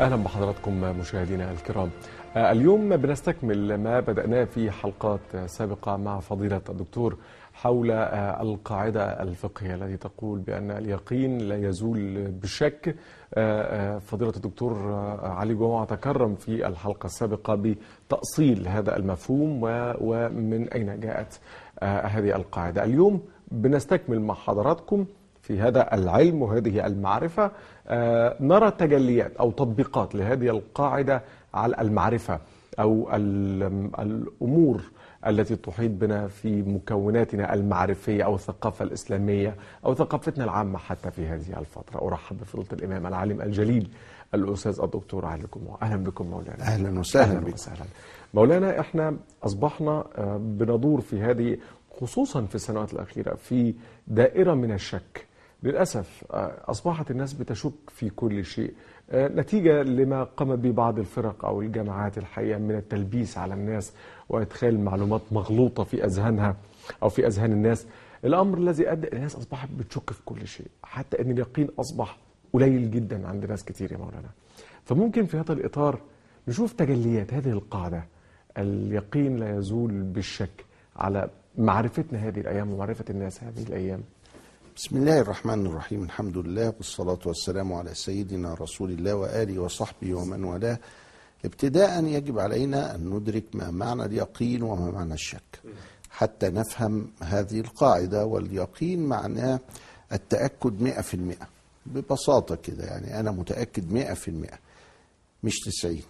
أهلا بحضراتكم مشاهدينا الكرام. اليوم بنستكمل ما بدأناه في حلقات سابقة مع فضيلة الدكتور حول القاعدة الفقهية التي تقول بأن اليقين لا يزول بالشك. فضيلة الدكتور علي جمعة تكرم في الحلقة السابقة بتأصيل هذا المفهوم ومن أين جاءت هذه القاعدة. اليوم بنستكمل مع حضراتكم في هذا العلم وهذه المعرفة نرى تجليات أو تطبيقات لهذه القاعدة على المعرفة أو الأمور التي تحيط بنا في مكوناتنا المعرفية أو الثقافة الإسلامية أو ثقافتنا العامة حتى في هذه الفترة. أرحب بفضيلة الإمام العالم الجليل الأستاذ الدكتور علي جمعة أهلا بكم مولانا. أهلا وسهلا أهلا وسهلا. مولانا إحنا أصبحنا بندور في هذه خصوصا في السنوات الأخيرة في دائرة من الشك. للأسف أصبحت الناس بتشك في كل شيء. نتيجة لما قامت به بعض الفرق أو الجماعات الحقيقة من التلبيس على الناس وإدخال معلومات مغلوطة في أذهانها أو في أذهان الناس. الأمر الذي أدى الناس أصبحت بتشك في كل شيء. حتى أن اليقين أصبح قليل جدا عند ناس كتير يا مولانا. فممكن في هذا الإطار نشوف تجليات هذه القاعدة. اليقين لا يزول بالشك على معرفتنا هذه الأيام ومعرفة الناس هذه الأيام. بسم الله الرحمن الرحيم. الحمد لله والصلاة والسلام على سيدنا رسول الله وآله وصحبه ومن والاه. ابتداء يجب علينا أن ندرك ما معنى اليقين وما معنى الشك. حتى نفهم هذه القاعدة واليقين معناه التأكد مئة في المئة. ببساطة كده يعني أنا متأكد مئة في المئة مش تسعين.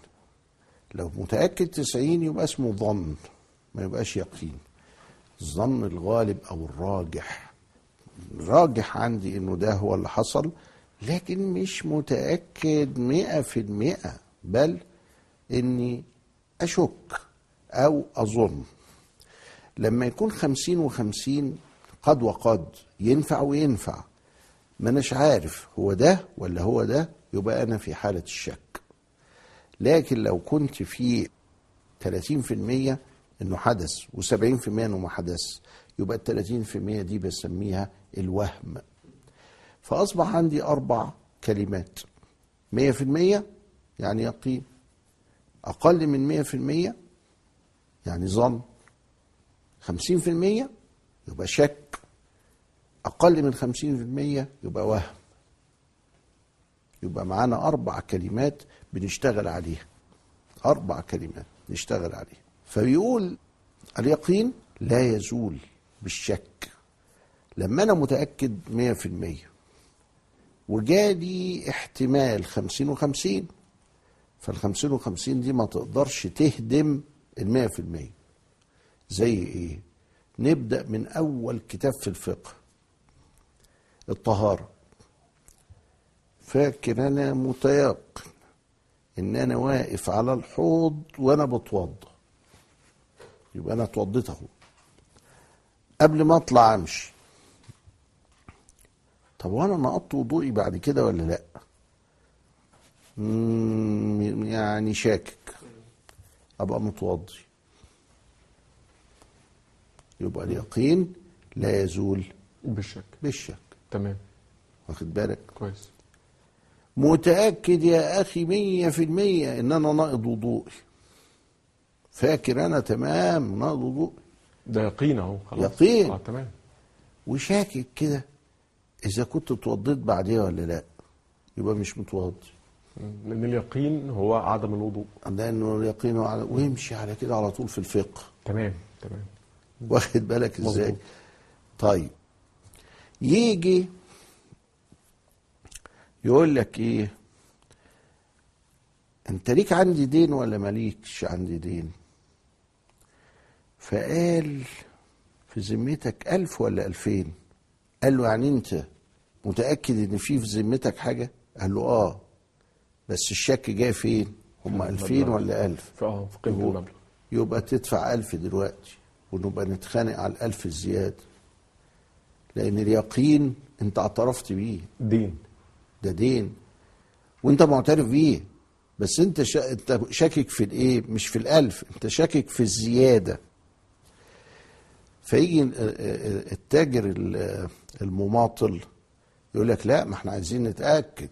لو متأكد تسعين يبقى اسمه ظن ما يبقاش يقين. الظن الغالب أو الراجح. راجح عندي إنه ده هو اللي حصل لكن مش متأكد مئة في المئة بل إني أشك أو أظن. لما يكون خمسين وخمسين قد وقد ينفع وينفع ما اناش عارف هو ده ولا هو ده يبقى أنا في حالة الشك. لكن لو كنت في 30% إنه حدث و70% إنه ما حدث يبقى ال 30% دي بسميها الوهم. فأصبح عندي أربع كلمات. مية في المية يعني يقين. أقل من مية في المية يعني ظن. خمسين في المية يبقى شك. أقل من خمسين في المية يبقى وهم. يبقى معانا أربع كلمات بنشتغل عليها. أربع كلمات نشتغل عليها. فبيقول اليقين لا يزول بالشك. لما أنا متأكد 100% وجالي احتمال 50 و50 فال 50 و50 دي ما تقدرش تهدم ال 100% زي إيه؟ نبدأ من أول كتاب في الفقه. الطهارة. فاكر أنا متيقن إن أنا واقف على الحوض وأنا بتوضى. يبقى أنا اتوضيت أهو. قبل ما أطلع أمشي. طب وأنا نقضت وضوئي بعد كده ولا لا؟ يعني شاكك. أبقى متوضي. يبقى اليقين لا يزول بالشك. بالشك. تمام. واخد بالك؟ كويس. متأكد يا أخي مية في المية إن أنا ناقض وضوئي. فاكر أنا تمام ناقض وضوئي. ده يقين أهو خلاص. يقين. آه تمام. وشاكك كده. إذا كنت اتوضيت بعديها ولا لا؟ يبقى مش متوضي لأن اليقين هو عدم الوضوء. لأنه اليقين على ويمشي على كده على طول في الفقه. تمام تمام. واخد بالك إزاي. طيب. يجي يقول لك إيه؟ أنت ليك عندي دين ولا ماليكش عندي دين؟ فقال في ذمتك ألف ولا ألفين؟ قال له يعني أنت متأكد إن في في ذمتك حاجة؟ قال له آه. بس الشك جاي فين؟ هم ألفين ولا ألف؟ آه في قيمة المبلغ. يبقى تدفع ألف دلوقتي ونبقى نتخانق على الألف الزيادة. لأن اليقين أنت اعترفت بيه. دين. ده دين. وأنت معترف بيه. بس أنت شا... أنت شاكك في الإيه؟ مش في الألف. أنت شاكك في الزيادة. فيجي ال- ال- التاجر ال- المماطل. يقول لك لا ما إحنا عايزين نتأكد.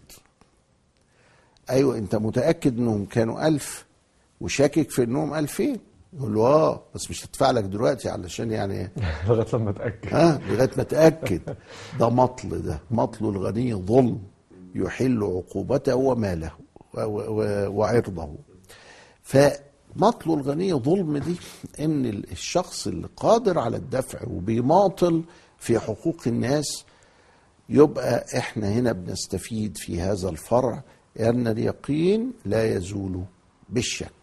أيوه أنت متأكد إنهم كانوا ألف وشاكك في إنهم ألفين؟ يقول له آه بس مش هدفع لك دلوقتي علشان يعني لغاية لما اتاكد ها لغاية ما اتاكد ده مطل ده مطل الغني ظلم يحل عقوبته وماله وعرضه. فمطل الغني ظلم دي إن الشخص اللي قادر على الدفع وبيماطل في حقوق الناس يبقى إحنا هنا بنستفيد في هذا الفرع أن اليقين لا يزول بالشك.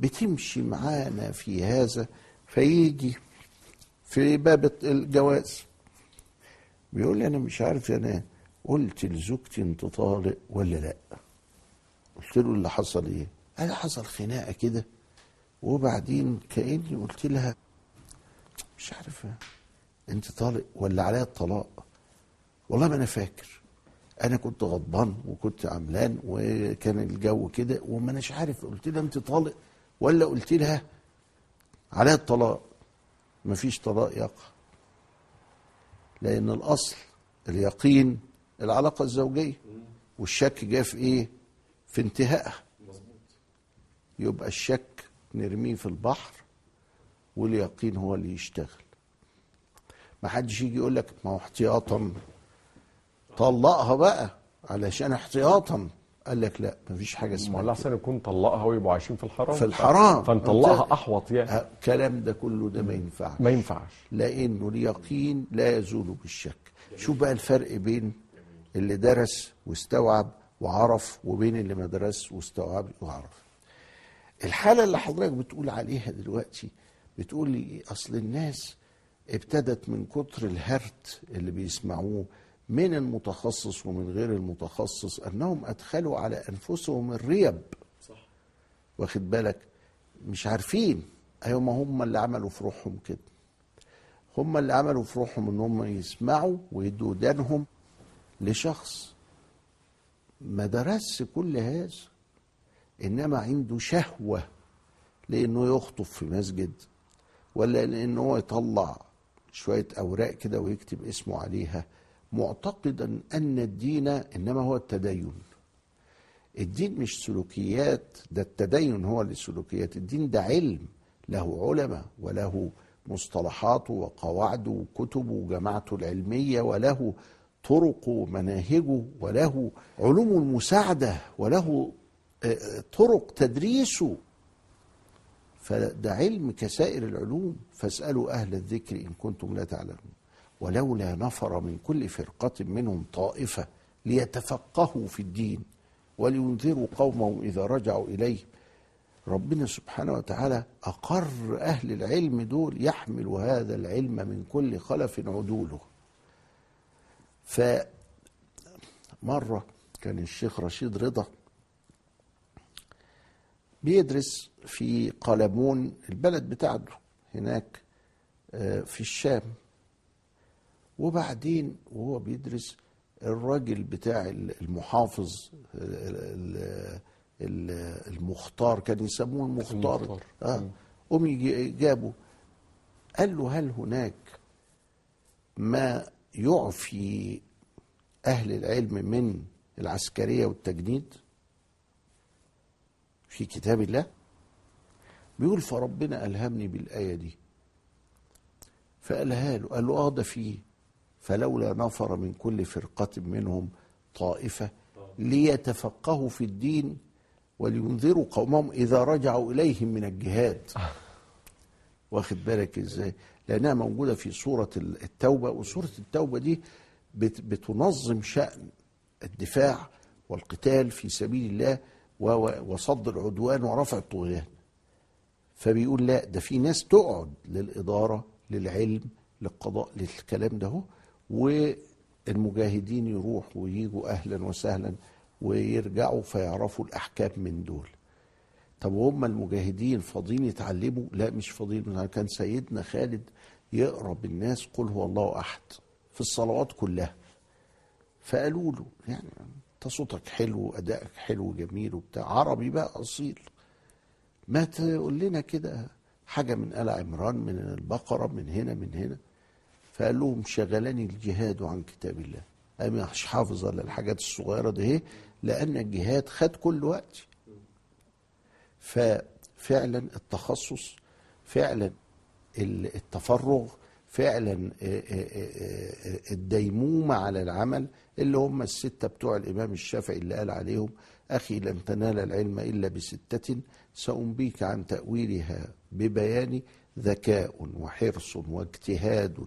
بتمشي معانا في هذا فيجي في باب الجواز. بيقول لي أنا مش عارف أنا قلت لزوجتي أنت طالق ولا لأ؟ قلت له اللي حصل إيه؟ قال حصل خناقة كده وبعدين كأني قلت لها مش عارف أنت طالق ولا عليا الطلاق؟ والله ما أنا فاكر. أنا كنت غضبان وكنت عملان وكان الجو كده وما اناش عارف قلت لها أنت طالق ولا قلت لها عليها الطلاق؟ مفيش طلاق يقع. لأن الأصل اليقين العلاقة الزوجية. والشك جاء في إيه؟ في انتهائها. يبقى الشك نرميه في البحر واليقين هو اللي يشتغل. ما حدش يجي يقول لك ما احتياطا طلقها بقى علشان احتياطا. قال لك لا مفيش حاجة اسمها كده. احسن يكون طلقها ويبقوا عايشين في الحرام. في الحرام. فنطلقها أحوط يعني. الكلام ده كله ده ما ينفعش. ما ينفعش. لأنه اليقين لا يزول بالشك. شوف بقى الفرق بين اللي درس واستوعب وعرف وبين اللي ما درس واستوعب وعرف. الحالة اللي حضرتك بتقول عليها دلوقتي بتقول لي أصل الناس ابتدت من كتر الهرت اللي بيسمعوه من المتخصص ومن غير المتخصص أنهم أدخلوا على أنفسهم الريب. صح. واخد بالك؟ مش عارفين. أيوه ما هم اللي عملوا في روحهم كده. هم اللي عملوا في روحهم إن هم يسمعوا ويدوا ودانهم لشخص. ما درسش كل هذا إنما عنده شهوة لإنه يخطب في مسجد ولا لإنه يطلع شوية أوراق كده ويكتب اسمه عليها. معتقدا أن الدين إنما هو التدين. الدين مش سلوكيات ده التدين هو اللي سلوكيات الدين ده علم له علماء وله مصطلحاته وقواعده وكتبه وجماعته العلمية وله طرقه ومناهجه وله علوم المساعدة وله آه، طرق تدريسه فده علم كسائر العلوم. فاسألوا أهل الذكر إن كنتم لا تعلمون. ولولا نفر من كل فرقة منهم طائفة ليتفقهوا في الدين ولينذروا قومهم إذا رجعوا إليه. ربنا سبحانه وتعالى أقر أهل العلم دول يحمل هذا العلم من كل خلف عدوله. فمرة كان الشيخ رشيد رضا بيدرس في قلمون البلد بتاعته هناك آه، في الشام. وبعدين وهو بيدرس الراجل بتاع المحافظ ال- ال- المختار كان يسموه المختار. المختار. آه. قوم جابه. قال له هل هناك ما يعفي أهل العلم من العسكرية والتجنيد في كتاب الله؟ بيقول فربنا ألهمني بالآية دي. فقالها له قال له آه ده فيه. فلولا نفر من كل فرقة منهم طائفة ليتفقهوا في الدين ولينذروا قومهم إذا رجعوا إليهم من الجهاد. واخد بالك إزاي؟ لأنها موجودة في سورة التوبة وسورة التوبة دي بت- بتنظم شأن الدفاع والقتال في سبيل الله وصد العدوان ورفع الطغيان. فبيقول لا ده في ناس تقعد للإدارة للعلم للقضاء للكلام ده هو والمجاهدين يروحوا ويجوا أهلا وسهلا ويرجعوا فيعرفوا الأحكام من دول. طب وهم المجاهدين فاضيين يتعلموا؟ لا مش فاضيين. كان سيدنا خالد يقرا بالناس قل هو الله أحد في الصلوات كلها. فقالوا له يعني أنت صوتك حلو وأدائك حلو وجميل وبتاع. عربي بقى أصيل. ما تقول لنا كده حاجة من آل عمران من البقرة من هنا من هنا. فقال لهم شغلني الجهاد عن كتاب الله. أنا مش حافظ الا الحاجات الصغيرة دي لأن الجهاد خد كل وقتي ففعلا التخصص فعلا ال- التفرغ فعلا الديمومة على العمل اللي هم الستة بتوع الإمام الشافعي اللي قال عليهم أخي لن تنال العلم إلا بستة سأنبيك عن تأويلها ببيان ذكاء وحرص واجتهاد.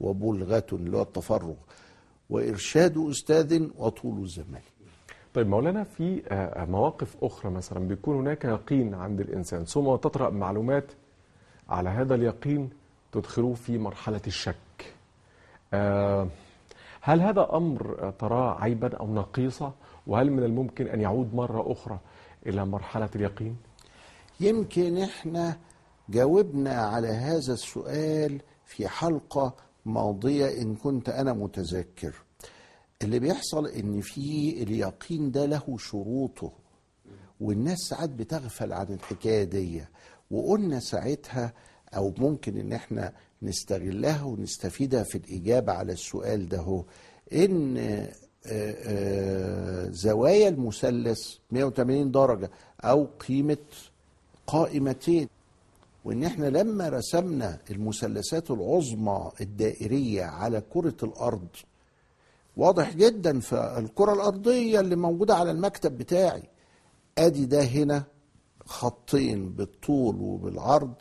وبلغة اللي هو التفرغ وإرشاد أستاذ وطول الزمان. طيب مولانا في آه، مواقف أخرى مثلا بيكون هناك يقين عند الإنسان ثم تطرأ معلومات على هذا اليقين تدخلوه في مرحلة الشك. آه، هل هذا أمر آه، تراه عيبا أو نقيصة؟ وهل من الممكن أن يعود مرة أخرى إلى مرحلة اليقين؟ يمكن إحنا جاوبنا على هذا السؤال في حلقة ماضية إن كنت أنا متذكر. اللي بيحصل إن في اليقين ده له شروطه والناس ساعات بتغفل عن الحكاية دي. وقلنا ساعتها أو ممكن إن إحنا نستغلها ونستفيدها في الإجابة على السؤال ده هو إن آه، آه، زوايا المثلث 180 درجة أو قيمة قائمتين. وإن إحنا لما رسمنا المثلثات العظمى الدائرية على كرة الأرض واضح جدا في الكرة الأرضية اللي موجودة على المكتب بتاعي. أدي ده هنا خطين بالطول وبالعرض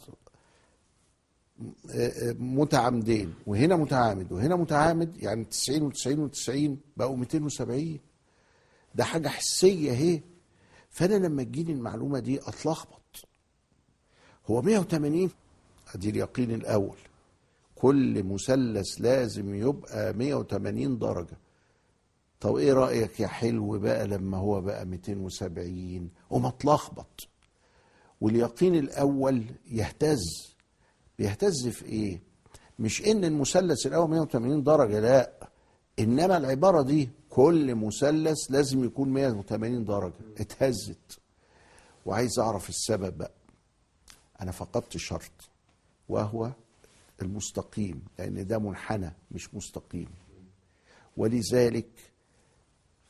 آه، آه، متعامدين. وهنا متعامد وهنا متعامد يعني 90 و90 و90 بقوا 270 ده حاجة حسية اهي. فأنا لما تجيني المعلومة دي أتلخبط. هو 180 ادي اليقين الأول. كل مثلث لازم يبقى 180 درجة. طب إيه رأيك يا حلو بقى لما هو بقى 270 وما اتلخبط واليقين الأول يهتز. بيهتز في إيه؟ مش إن المثلث الأول 180 درجة لا. إنما العبارة دي كل مثلث لازم يكون 180 درجة. اتهزت. وعايز أعرف السبب بقى. أنا فقدت شرط وهو المستقيم لأن ده منحنى مش مستقيم. ولذلك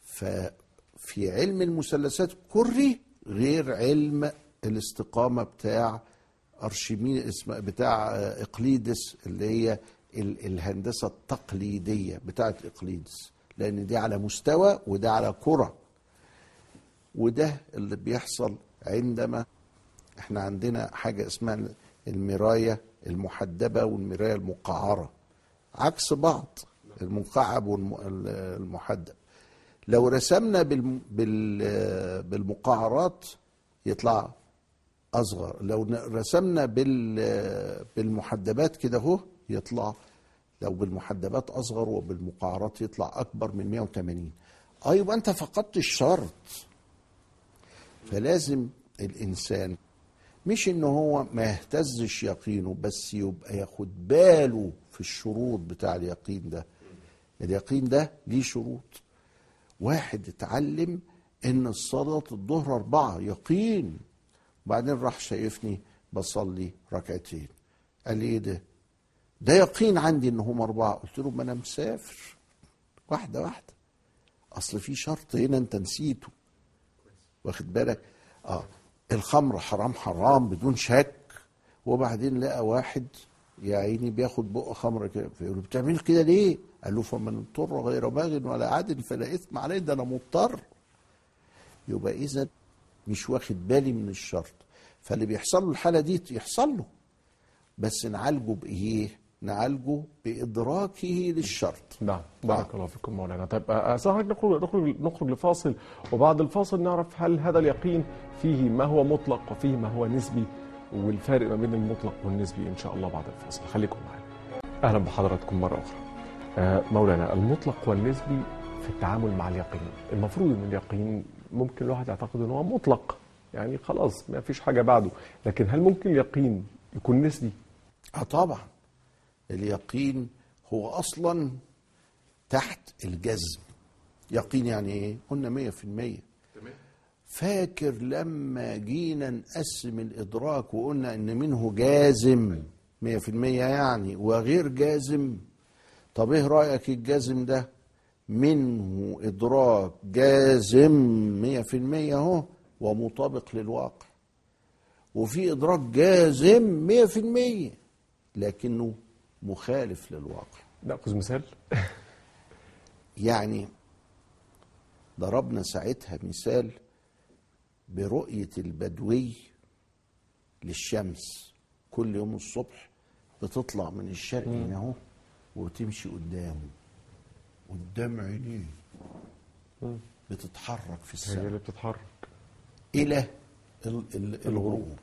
ففي علم المثلثات الكري غير علم الاستقامة بتاع ارشميدس اسم بتاع إقليدس اللي هي ال- الهندسة التقليدية بتاعت إقليدس. لأن دي على مستوى وده على كرة. وده اللي بيحصل عندما إحنا عندنا حاجة اسمها المراية المحدبة والمراية المقعرة. عكس بعض المقعب والمحدب لو رسمنا بالم- بال- بالمقعرات يطلع أصغر. لو رسمنا بال- بالمحدبات كده اهو يطلع لو بالمحدبات أصغر وبالمقعرات يطلع أكبر من 180 آه يبقى أنت فقدت الشرط. فلازم الإنسان مش ان هو ما يهتزش يقينه بس يبقى ياخد باله في الشروط بتاع اليقين ده. اليقين ده ليه شروط. واحد اتعلم إن الصلاة الظهر أربعة يقين. وبعدين راح شايفني بصلي ركعتين. قال لي إيه ده؟ ده يقين عندي إن هم أربعة. قلت له ما أنا مسافر. واحدة واحدة. أصل في شرط هنا أنت نسيته. واخد بالك؟ آه. الخمر حرام حرام بدون شك. وبعدين لقى واحد يا عيني بياخد بق خمر كده. فيقول له بتعمل كده ليه؟ قال له فمن اضطر غير باغ ولا عاد فلا إثم عليه ده أنا مضطر. يبقى اذا مش واخد بالي من الشرط. فاللي بيحصل له الحالة دي يحصل له. بس نعالجه بإيه؟ نعالجه بإدراكه للشرط. نعم بارك الله فيكم مولانا. طيب آه، سهل نخرج نخرج نخرج لفاصل وبعد الفاصل نعرف هل هذا اليقين فيه ما هو مطلق وفيه ما هو نسبي والفارق ما بين المطلق والنسبي إن شاء الله بعد الفاصل. خليكم معنا. أهلا بحضراتكم مرة أخرى. آه، مولانا المطلق والنسبي في التعامل مع اليقين. المفروض إن اليقين ممكن الواحد يعتقد إن هو مطلق. يعني خلاص ما فيش حاجة بعده. لكن هل ممكن اليقين يكون نسبي؟ آه طبعا. اليقين هو أصلا تحت الجزم. يقين يعني إيه؟ قلنا مية في المية. فاكر لما جينا نقسم الإدراك وقلنا إن منه جازم؟ مية في المية يعني وغير جازم. طب إيه رأيك الجازم ده؟ منه إدراك جازم مية في المية أهو ومطابق للواقع. وفي إدراك جازم مية في المية لكنه مخالف للواقع. نأخذ مثال؟ يعني ضربنا ساعتها مثال برؤية البدوي للشمس. كل يوم الصبح بتطلع من الشرق هنا اهو وتمشي قدامه. قدام عينيه بتتحرك في هي السماء. اللي بتتحرك. إلى ال- ال- الغروب.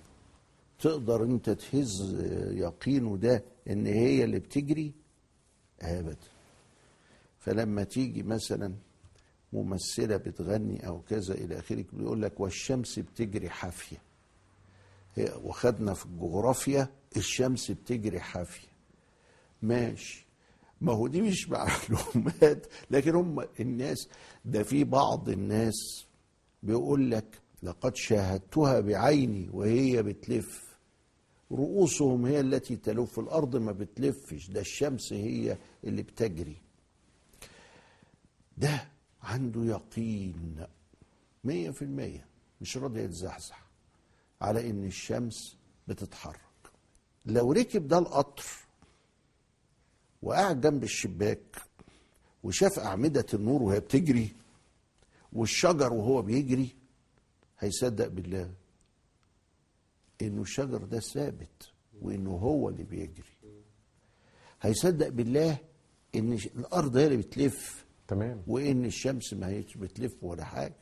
تقدر انت تهز يقينه ده إن هي اللي بتجري ابدا فلما تيجي مثلا ممثلة بتغني أو كذا إلى آخره بيقول لك والشمس بتجري حافية. هي- وخدنا في الجغرافيا الشمس بتجري حافية. ماشي. ما هو دي مش معلومات لكن هم الناس ده في بعض الناس بيقول لك لقد شاهدتها بعيني وهي بتلف. رؤوسهم هي التي تلف الأرض ما بتلفش. ده الشمس هي اللي بتجري. ده عنده يقين مية في المية مش راضي يتزحزح على إن الشمس بتتحرك. لو ركب ده القطر وقعد جنب الشباك وشاف أعمدة النور وهي بتجري والشجر وهو بيجري هيصدق بالله؟ إنه الشجر ده ثابت وإنه هو اللي بيجري. هيصدق بالله إن الأرض هي اللي بتلف تمام. وإن الشمس ما هيش بتلف ولا حاجة.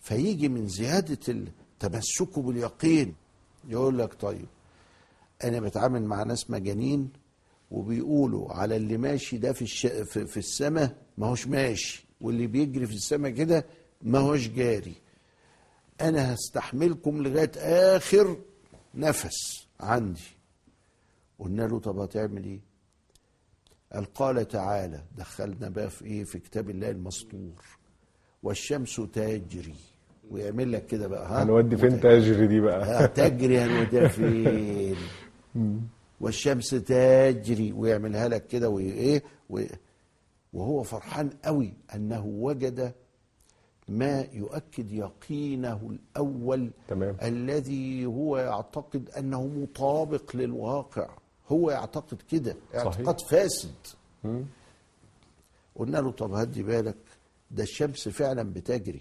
فيجي من زيادة تمسكه باليقين يقول لك طيب أنا بتعامل مع ناس مجانين وبيقولوا على اللي ماشي ده في الش... في, في السماء ما هوش ماشي واللي بيجري في السماء كده ما هوش جاري. أنا هستحملكم لغاية آخر نفس عندي. قلنا له طب هتعمل إيه؟ قال قال تعالى دخلنا بقى في إيه؟ في كتاب الله المسطور والشمس تجري. ويعمل لك كده بقى ها؟ هنودي فين تجري دي بقى؟ تجري هنوديها فين؟ والشمس تجري. ويعملها لك كده وإيه؟ وهو فرحان قوي أنه وجد ما يؤكد يقينه الأول تمام. الذي هو يعتقد أنه مطابق للواقع. هو يعتقد كده اعتقاد فاسد. قلنا له طب هدي بالك ده الشمس فعلا بتجري.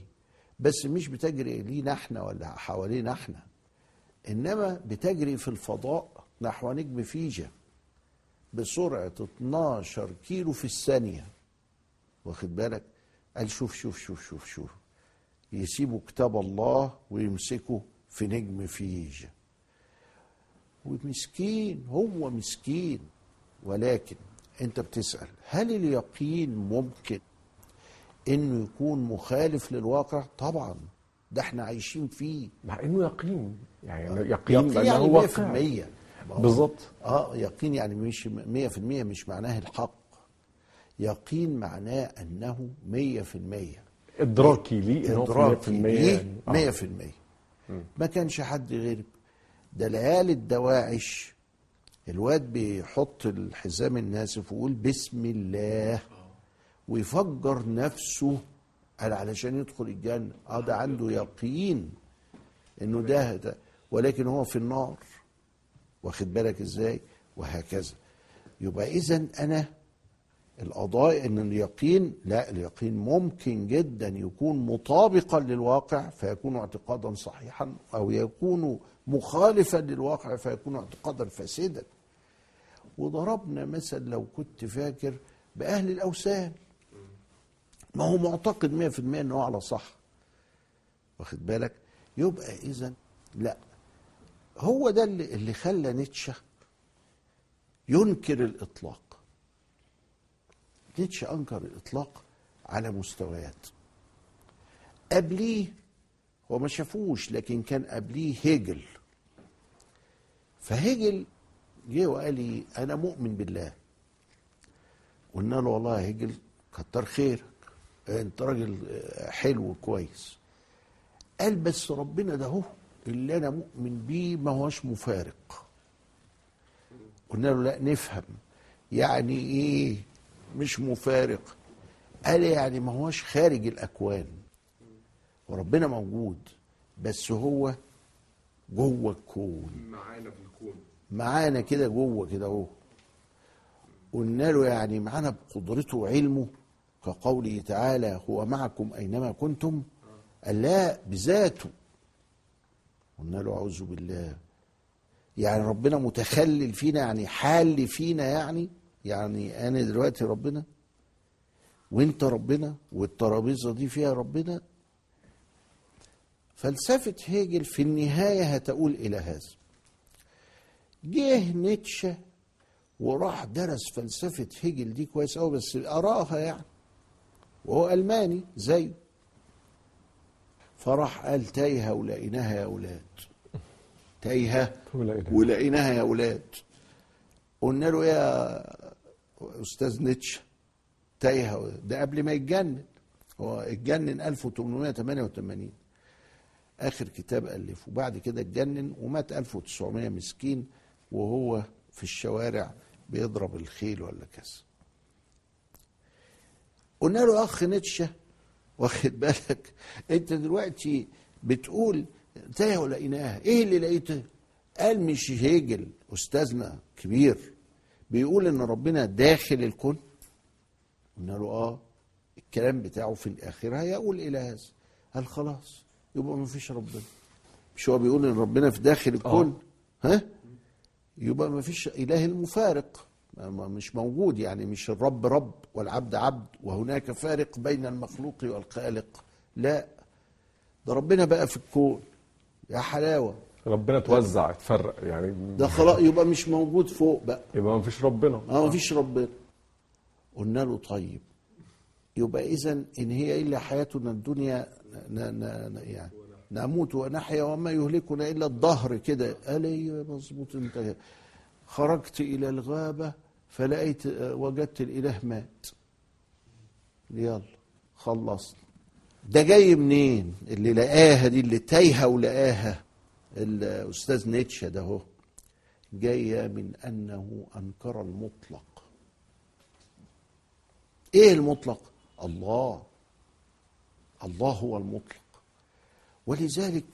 بس مش بتجري لينا إحنا ولا حوالينا إحنا. إنما بتجري في الفضاء نحو نجم فيجا بسرعة 12 كيلو في الثانية. واخد بالك؟ قال شوف شوف شوف شوف شوف. يسيبوا كتاب الله ويمسكوا في نجم فيجا ومسكين هو مسكين. ولكن انت بتسأل هل اليقين ممكن إنه يكون مخالف للواقع؟ طبعا. ده إحنا عايشين فيه. مع إنه يقين يعني يقين, يقين بأنه يعني واقع. 100% ما هو- بالظبط آه يقين يعني مش 100% مش معناه الحق. يقين معناه أنه 100% إدراكي ليه ان هو إدراكي 100% ليه يعني. آه. 100% ما كانش حد غير ده العيال الدواعش. الواد بيحط الحزام الناسف ويقول بسم الله. ويفجر نفسه. قال علشان يدخل الجنة. آه ده عنده يقين. إنه ده, ده. ولكن هو في النار. واخد بالك إزاي؟ وهكذا. يبقى اذا أنا القضاء إن اليقين لا اليقين ممكن جدا يكون مطابقا للواقع فيكون اعتقادا صحيحا أو يكون مخالفا للواقع فيكون اعتقادا فاسدا. وضربنا مثل لو كنت فاكر بأهل الأوثان. ما هو معتقد 100% إنه على صح. واخد بالك؟ يبقى اذا لا. هو ده اللي خلى نيتشه ينكر الإطلاق. نيتشه أنكر الإطلاق على مستويات. قبليه هو ما شافوش لكن كان قبليه هيجل. فهيجل جه وقال لي أنا مؤمن بالله. قلنا له والله يا هيجل كتر خيرك. أنت راجل حلو كويس قال بس ربنا ده هو اللي أنا مؤمن بيه ما هوش مفارق. قلنا له لا نفهم. يعني إيه؟ مش مفارق. قال يعني ما هوش خارج الأكوان. وربنا موجود بس هو جوه الكون. معانا في الكون. معانا كده جوه كده اهو. قلنا له يعني معانا بقدرته وعلمه كقوله تعالى هو معكم أينما كنتم قال لا بذاته. قلنا له أعوذ بالله. يعني ربنا متخلل فينا يعني حال فينا يعني يعني أنا دلوقتي ربنا وأنت ربنا والترابيزة دي فيها ربنا. فلسفة هيجل في النهاية هتقول إلى هذا. جه نيتشه وراح درس فلسفة هيجل دي كويس قوي بس قراها يعني. وهو ألماني زيه. فراح قال تايهة ولقيناها يا أولاد. تايهة ولقيناها. ولقيناها يا أولاد. قلنا له يا أستاذ نيتشه تايهة. ده قبل ما يتجنن. هو اتجنن 1888 آخر كتاب ألفه. وبعد كده اتجنن ومات 1900 مسكين وهو في الشوارع بيضرب الخيل ولا كذا قلنا له أخ نيتشه واخد بالك؟ أنت دلوقتي بتقول تايه ولقيناها إيه اللي لقيته؟ قال مش هيجل أستاذنا كبير. بيقول إن ربنا داخل الكون قلنا له آه الكلام بتاعه في الآخر هيقول إلى هذا. قال خلاص يبقى ما فيش ربنا. مش هو بيقول إن ربنا في داخل الكون ها؟ يبقى ما فيش إله المفارق. مش موجود يعني مش الرب رب والعبد عبد وهناك فارق بين المخلوق والخالق. لا ده ربنا بقى في الكون. يا حلاوة. ربنا توزع اتفرق يعني ده خلاص يبقى مش موجود فوق بقى. يبقى ما فيش ربنا. آه ما فيش ربنا. قلنا له طيب يبقى اذا إن هي إلا حياتنا الدنيا ن ن ن يعني نموت ونحيا وما يهلكنا إلا الدهر كده. قال أيوه مظبوط أنت؟ خرجت إلى الغابة فلقيت آه، وجدت الإله مات. يلا خلصنا. ده جاي منين؟ اللي لقاها دي اللي تايهة ولقاها. الأستاذ نيتشه ده هو جاية من أنه أنكر المطلق. إيه المطلق؟ الله. الله هو المطلق. ولذلك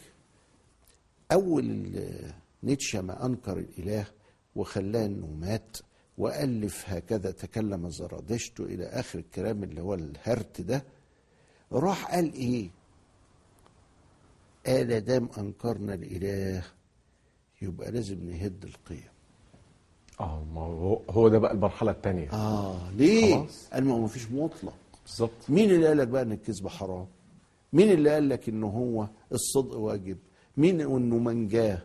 أول نيتشه ما أنكر الإله وخلاه إنه مات وألف هكذا تكلم زرادشت إلى آخر الكلام اللي هو الهرت ده راح قال إيه؟ قال دام أنكرنا الإله. يبقى لازم نهد القيم. آه ما هو هو ده بقى المرحلة الثانية آه ليه؟ خلاص. قال ما هو مفيش مطلق. بالظبط. مين اللي قال لك بقى إن الكذب حرام؟ مين اللي قال لك إن هو الصدق واجب؟ مين إنه منجاه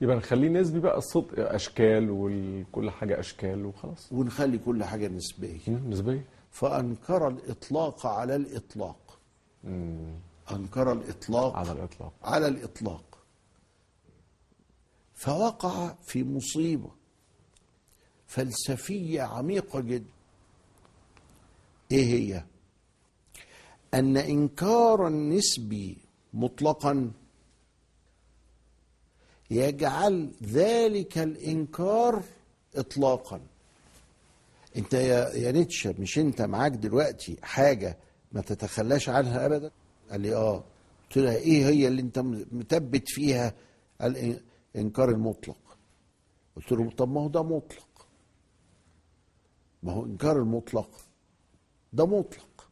يبقى نخليه نسبي بقى الصدق أشكال وكل حاجة أشكال وخلاص. ونخلي كل حاجة نسبية. نسبية. فأنكر الإطلاق على الإطلاق. مم، أنكر الإطلاق على الإطلاق. على الإطلاق. فوقع في مصيبة فلسفية عميقة جدا. إيه هي؟ أن إنكار النسبي مطلقا يجعل ذلك الإنكار اطلاقا. أنت يا يا نيتشه مش أنت معاك دلوقتي حاجة ما تتخلاش عنها ابدا؟ قال لي آه. قلت لها إيه هي اللي أنت مثبت فيها الإنكار المطلق؟ قلت له طب ما هو ده مطلق. ما هو إنكار المطلق ده مطلق.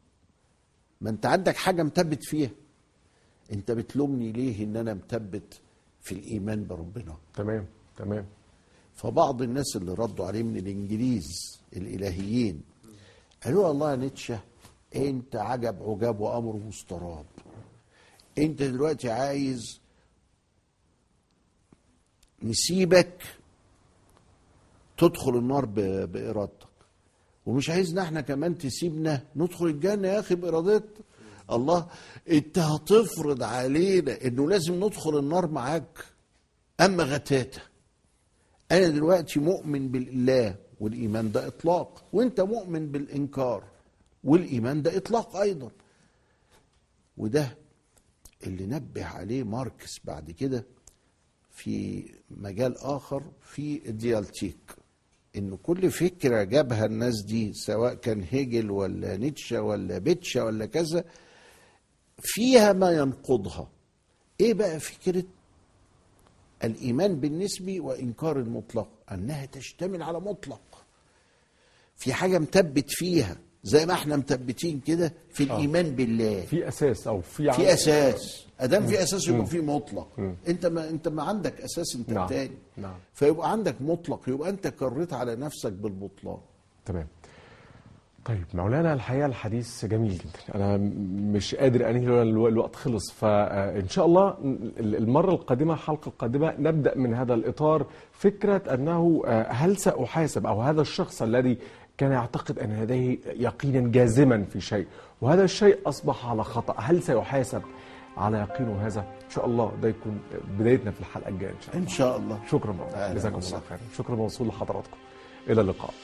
ما أنت عندك حاجة مثبت فيها. أنت بتلومني ليه إن أنا مثبت في الإيمان بربنا؟ تمام تمام. فبعض الناس اللي ردوا عليه من الإنجليز الإلهيين قالوا له يا نيتشه انت عجب عجاب وامر مستراب. انت دلوقتي عايز نسيبك تدخل النار بإرادتك. ومش عايزنا إحنا كمان تسيبنا ندخل الجنة يا أخي بإرادتك. الله انت هتفرض علينا انه لازم ندخل النار معاك. أما غتاته أنا دلوقتي مؤمن بالله والإيمان ده إطلاق وانت مؤمن بالإنكار. والإيمان ده إطلاق أيضا. وده اللي نبه عليه ماركس بعد كده في مجال آخر في ال dialectic ان كل فكرة جابها الناس دي سواء كان هيجل ولا نيتشه ولا بيتشا ولا كذا فيها ما ينقضها. إيه بقى فكرة الإيمان بالنسبي وإنكار المطلق؟ أنها تشتمل على مطلق. في حاجة مثبت فيها. زي ما إحنا مثبتين كده في الإيمان بالله. في أساس أو في في أساس. أدام في أساس يبقى في مطلق. أنت ما أنت ما عندك أساس أنت نعم. تاني. نعم. فيبقى عندك مطلق. يبقى أنت كريت على نفسك بالبطلان. تمام. طيب مولانا الحقيقة الحديث جميل جدا. أنا مش قادر أنهي الوقت خلص. فإن شاء الله ال- المرة القادمة الحلقة القادمة نبدأ من هذا الإطار فكرة أنه آه، هل سأحاسب أو هذا الشخص الذي كان يعتقد أن لديه يقينا جازما في شيء وهذا الشيء أصبح على خطأ. هل سيحاسب على يقينه هذا؟ إن شاء الله ده يكون بدايتنا في الحلقة الجاية إن شاء الله. إن شاء الله. شكرا جزاكم الله. خيرا. شكرا موصول لحضراتكم. إلى اللقاء.